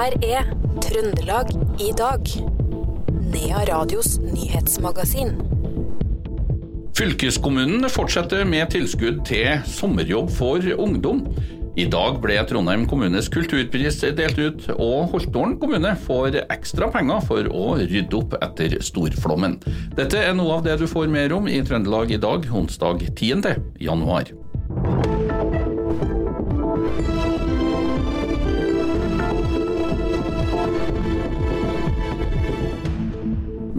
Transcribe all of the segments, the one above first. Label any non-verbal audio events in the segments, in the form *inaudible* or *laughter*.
her er Trøndelag i dag. Nea Radios nyhetsmagasin. Fylkeskommunen fortsetter med tilskudd til sommerjobb for ungdom. I dag ble Trondheim kommunes kulturpris delt ut, og Holtålen kommune får ekstra penger for å rydde opp etter storflommen. Dette er noe av det du får mer om i Trøndelag i dag, onsdag 10. januar.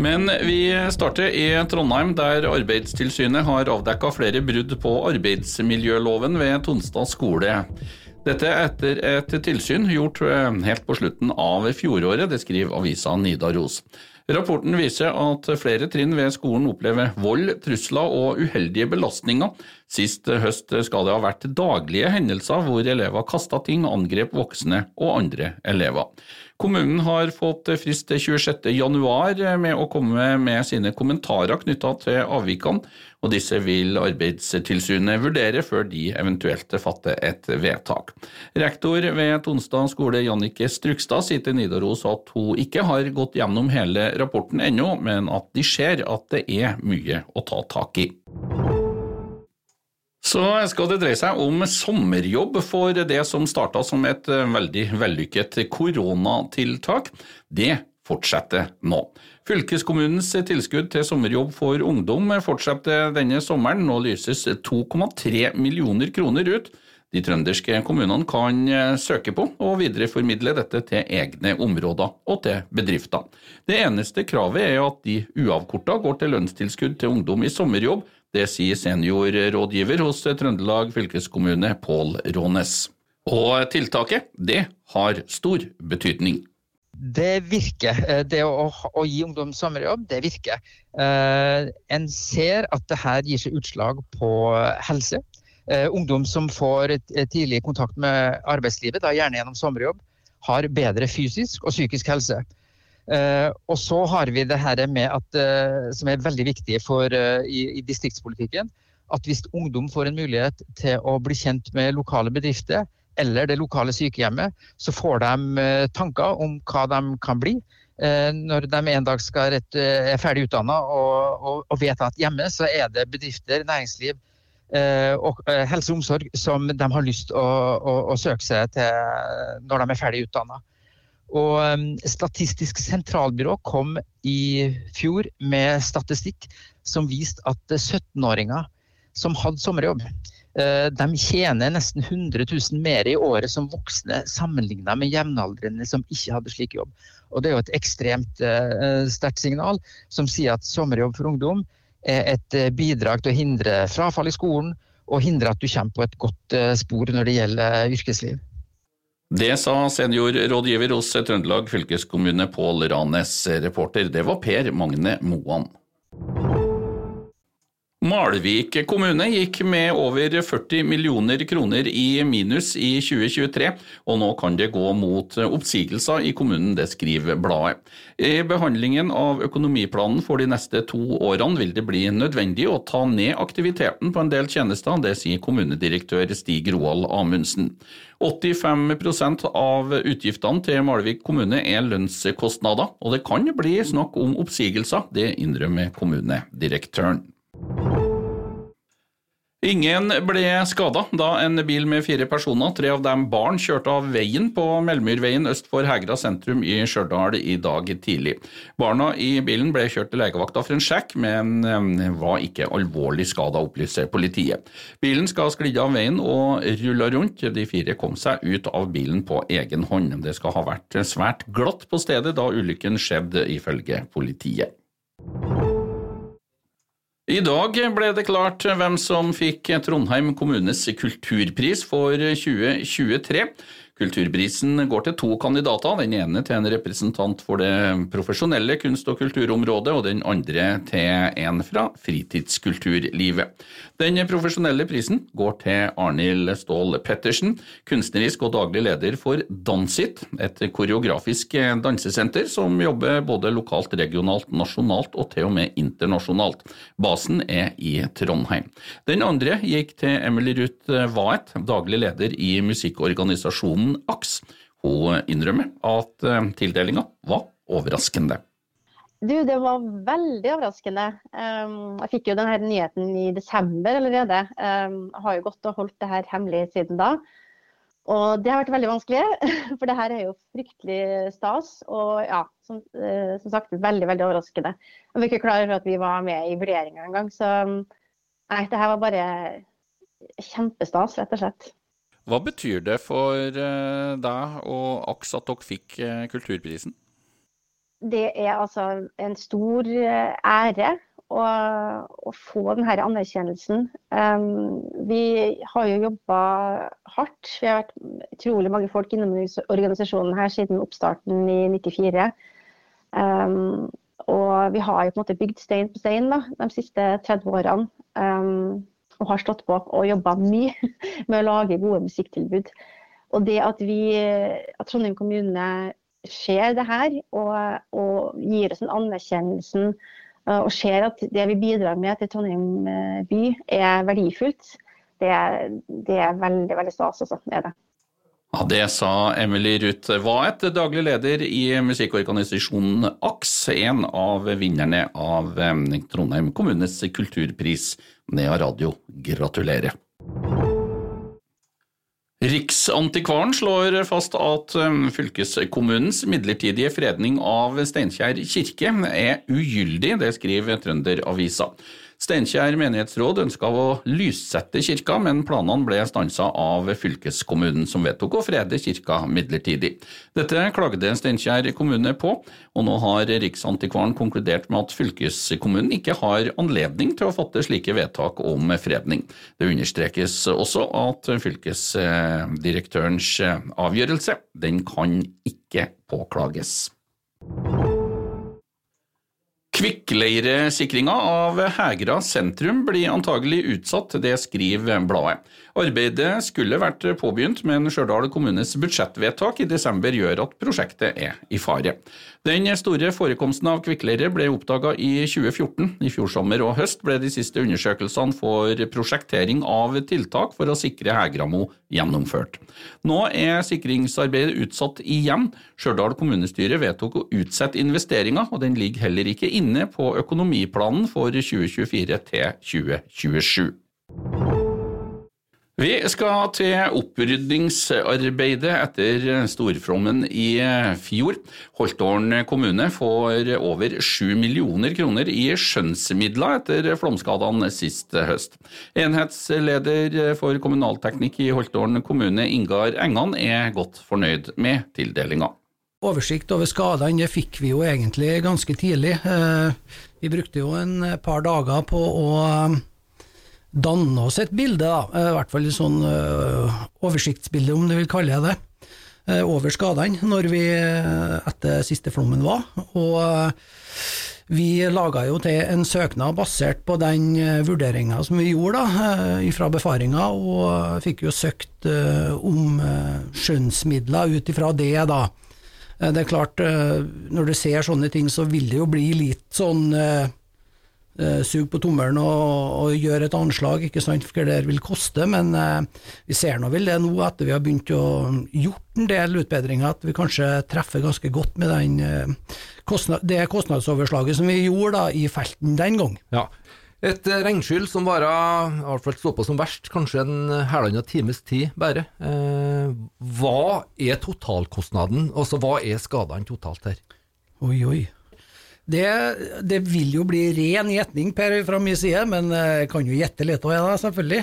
Men vi starter i Trondheim, der Arbeidstilsynet har avdekka flere brudd på arbeidsmiljøloven ved Tonstad skole. Dette etter et tilsyn gjort eh, helt på slutten av fjoråret, det skriver avisa Nidaros. Rapporten viser at flere trinn ved skolen opplever vold, trusler og uheldige belastninger. Sist høst skal det ha vært daglige hendelser hvor elever kasta ting, angrep voksne og andre elever. Kommunen har fått frist til 26.1 med å komme med sine kommentarer knytta til avvikene, og disse vil Arbeidstilsynet vurdere før de eventuelt fatter et vedtak. Rektor ved Tonstad skole, Jannike Strukstad, sier til Nidaros at hun ikke har gått gjennom hele rapporten ennå, men at de ser at det er mye å ta tak i. Så skal det dreie seg om sommerjobb for det som starta som et eh, veldig vellykket koronatiltak. Det fortsetter nå. Fylkeskommunens tilskudd til sommerjobb for ungdom fortsetter denne sommeren. Nå lyses 2,3 millioner kroner ut. De trønderske kommunene kan eh, søke på og videreformidle dette til egne områder og til bedrifter. Det eneste kravet er at de uavkorta går til lønnstilskudd til ungdom i sommerjobb det sier seniorrådgiver hos Trøndelag fylkeskommune, Pål Rånes. Og tiltaket, det har stor betydning. Det virker. Eh, det å, å gi ungdom sommerjobb, det virker. Eh, en ser at det her gir seg utslag på helse. Eh, ungdom som får tidlig kontakt med arbeidslivet, da gjerne gjennom sommerjobb, har bedre fysisk og psykisk helse. Uh, og så har vi det her med at, uh, som er veldig viktig for, uh, i, i, distriktspolitikken, at hvis ungdom får en mulighet til å bli kjent med lokale bedrifter eller det lokale sykehjemmet, så får de tanker om hva de kan bli. Når de en dag rett, er ferdig utdanna og, og, og, vet at hjemme så er det bedrifter, næringsliv og helse og omsorg som de har lyst til å, å, å søke seg til når de er ferdig utdanna. Og um, Statistisk sentralbyrå kom i fjor med statistikk som viste at 17-åringer som hadde sommerjobb, uh, de tjener nesten 100 000 mer i året som voksne sammenlignet med jevnaldrende som ikke hadde slik jobb. Og Det er jo et ekstremt uh, sterkt signal som sier at sommerjobb for ungdom er et bidrag til å hindre frafall i skolen og hindre at du kommer på et godt spor når det gjelder yrkesliv. Det sa seniorrådgiver hos Trøndelag fylkeskommune Pål Ranes. Reporter, det var Per Magne Moan. Malvik kommune gikk med over 40 millioner kroner i minus i 2023, og nå kan det gå mot oppsigelser i kommunen, det skriver bladet. I behandlingen av økonomiplanen for de neste to årene vil det bli nødvendig å ta ned aktiviteten på en del tjenester, det sier kommunedirektør Stig Roald Amundsen. 85% av utgiftene til Malvik kommune er lønnskostnader, og det kan bli snakk om oppsigelser, det innrømmer kommunedirektøren. Ingen ble skada da en bil med fire personer, tre av dem barn, kjørte av veien på Melmyrveien øst for Hegra sentrum i Stjørdal i dag tidlig. Barna i bilen ble kjørt til legevakta for en sjekk, men eh, var ikke alvorlig skada, opplyser politiet. Bilen skal ha sklidd av veien og rulla rundt. De fire kom seg ut av bilen på egen hånd. Det skal ha vært svært glatt på stedet da ulykken skjedde, ifølge politiet. I dag ble det klart hvem som fikk Trondheim kommunes kulturpris for 2023. Kulturprisen går til to kandidater, den ene til en representant for det profesjonelle kunst- og kulturområdet, og den andre til en fra fritidskulturlivet. Den profesjonelle prisen går til Arnhild Ståhl Pettersen, kunstnerisk og daglig leder for Dansit, et koreografisk dansesenter som jobber både lokalt, regionalt, nasjonalt og til og med internasjonalt. Basen er i Trondheim. Den andre gikk til Emily Ruth Waeth, daglig leder i musikkorganisasjonen AKS. Hun innrømmer at tildelinga var overraskende. Du, det var veldig overraskende. Um, jeg fikk jo denne nyheten i desember allerede. Um, jeg har jo gått og holdt det her hemmelig siden da. Og det har vært veldig vanskelig, *laughs* for det her er jo fryktelig stas. Og ja, som, uh, som sagt, veldig, veldig overraskende. Jeg var ikke klar over at vi var med i vurderinga engang. Så nei, det her var bare kjempestas, rett og slett. Hva betyr det for uh, deg og AKS at dere fikk uh, Kulturprisen? det er altså en stor eh, ære å, å få denne anerkjennelsen. Vi har jo jobba hardt. Vi har vært utrolig mange folk innom organisasjonen her siden oppstarten i 94. Um, og vi har jo på en måte bygd stein på stein da, de siste 30 årene. Og har stått på og jobba mye *laughs* med å lage gode musikktilbud. Og det at, vi, at Trondheim kommune ser det her og, og gir oss en anerkjennelsen eh, og ser at det vi bidrar med til Trondheim eh, by er verdifullt, det, det er veldig veldig stas. Også, er det. Ja, Det sa Emily Ruth Waet, daglig leder i musikkorganisasjonen AKS, en av vinnerne av Trondheim kommunes kulturpris. Nea Radio, gratulerer. Riksantikvaren slår fast at fylkeskommunens midlertidige fredning av Steinkjer kirke er ugyldig, det skriver Trønderavisa. Steinkjer menighetsråd ønska å lyssette kirka, men planene ble stansa av fylkeskommunen, som vedtok å frede kirka midlertidig. Dette klagde Steinkjer kommune på, og nå har Riksantikvaren konkludert med at fylkeskommunen ikke har anledning til å fatte slike vedtak om fredning. Det understrekes også at fylkesdirektørens avgjørelse den kan ikke påklages. Kvikkleiresikringa av Hegra sentrum blir antagelig utsatt, det skriver bladet. Arbeidet skulle vært påbegynt, men Stjørdal kommunes budsjettvedtak i desember gjør at prosjektet er i fare. Den store forekomsten av kvikkleire ble oppdaga i 2014. I fjor sommer og høst ble de siste undersøkelsene for prosjektering av tiltak for å sikre Hegramo gjennomført. Nå er sikringsarbeidet utsatt igjen. Stjørdal kommunestyre vedtok å utsette investeringa, og den ligger heller ikke inne på økonomiplanen for 2024 til 2027. Vi skal til opprydningsarbeidet etter storflommen i fjor. Holtålen kommune får over 7 millioner kroner i skjønnsmidler etter flomskadene sist høst. Enhetsleder for kommunalteknikk i Holtålen kommune, Ingar Engan, er godt fornøyd med tildelinga. Oversikt over skadene fikk vi jo egentlig ganske tidlig. Eh, vi brukte jo en par dager på å danne oss et bilde, da, eh, i hvert fall et sånn oversiktsbilde, om du vil kalle det over skadene, når vi etter siste flommen var. Og vi laga jo til en søknad basert på den vurderinga som vi gjorde da, fra befaringa, og fikk jo søkt om skjønnsmidler ut ifra det, da. Det er klart, når du ser sånne ting, så vil det jo bli litt sånn sug suge på tommelen og, og, gjøre et anslag, ikke sant, for det vil koste. Men eh, vi ser nå vel det nå, etter vi har begynt å gjort en del utbedringer, at vi kanskje treffer ganske godt med den, eh, kostnad, det kostnadsoverslaget som vi gjorde da, i felten den gang. Ja. Et regnskyll som varer, i på som verst, kanskje en halvannen times tid bare. Eh, hva er totalkostnaden, altså hva er skadene totalt her? Oi, oi. Det, det, vil jo bli ren gjetning Per fra min side, men jeg kan jo gjette litt òg, selvfølgelig.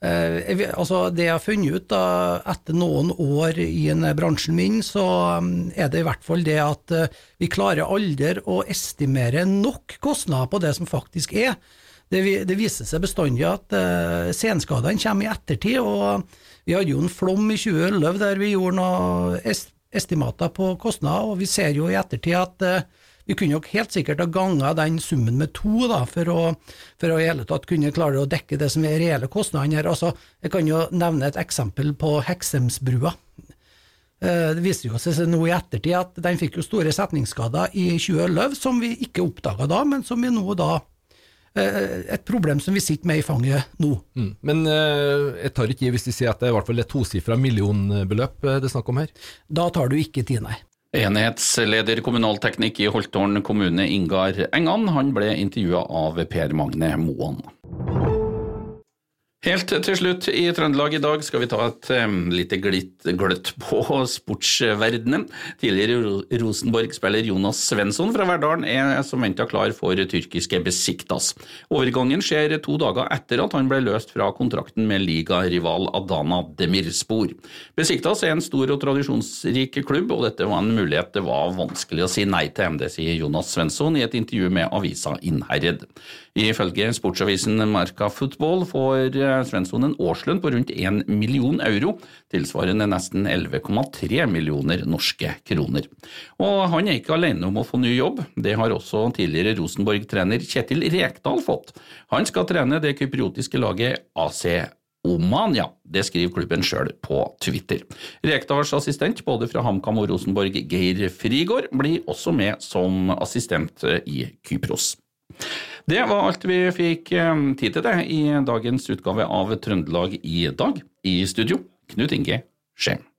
Eh, altså det jeg har funnet ut da, etter noen år i en bransjen min, så um, er det i hvert fall det at vi klarer aldri å estimere nok kostnader på det som faktisk er. Det, det viser seg bestandig at uh, senskadene kommer i ettertid, og vi hadde jo en flom i 2011 der vi gjorde noen est estimater på kostnader, og vi ser jo i ettertid at uh, vi kunne jo helt sikkert ha ganga den summen med to, da, for å, for å i hele tatt kunne klare å dekke det som er reelle kostnader her. Altså, jeg kan jo nevne et eksempel på Heksemsbrua. Eh, det viste jo seg nå i ettertid at den fikk jo store setningsskader i 2011, som vi ikke oppdaga da, men som vi nå da et problem som vi sitter med i fanget nå. Mm. Men eh, jeg tar ikke i hvis de sier at det er i hvert fall et tosifra millionbeløp eh, det er snakk om her? Da tar du ikke tid, nei. Enhetsleder kommunalteknikk i Holtålen kommune, Ingar Engan, han ble intervjua av Per Magne Moan. Helt til slutt i Trøndelag i dag skal vi ta et lite glitt, gløtt på sportsverdenen. Tidligere Rosenborg-spiller Jonas Svensson fra Verdalen er som venta klar for tyrkiske Besiktas. Overgangen skjer to dager etter at han ble løst fra kontrakten med ligarival Adana Demirspor. Besiktas er en stor og tradisjonsrik klubb, og dette var en mulighet det var vanskelig å si nei til. Det sier Jonas Svensson i et intervju med avisa Innherred. Ifølge sportsavisen Marka Football får Svensson en årslønn på rundt 1 million euro, tilsvarende nesten 11,3 millioner norske kroner. Og han er ikke alene om å få ny jobb, det har også tidligere Rosenborg-trener Kjetil Rekdal fått. Han skal trene det kypriotiske laget AC Oman, ja. Det skriver klubben sjøl på Twitter. Rekdals assistent både fra HamKam og Rosenborg, Geir Frigård, blir også med som assistent i Kypros. Det var alt vi fikk eh, tid til det i dagens utgave av Trøndelag i dag. I studio, Knut Inge Skjem.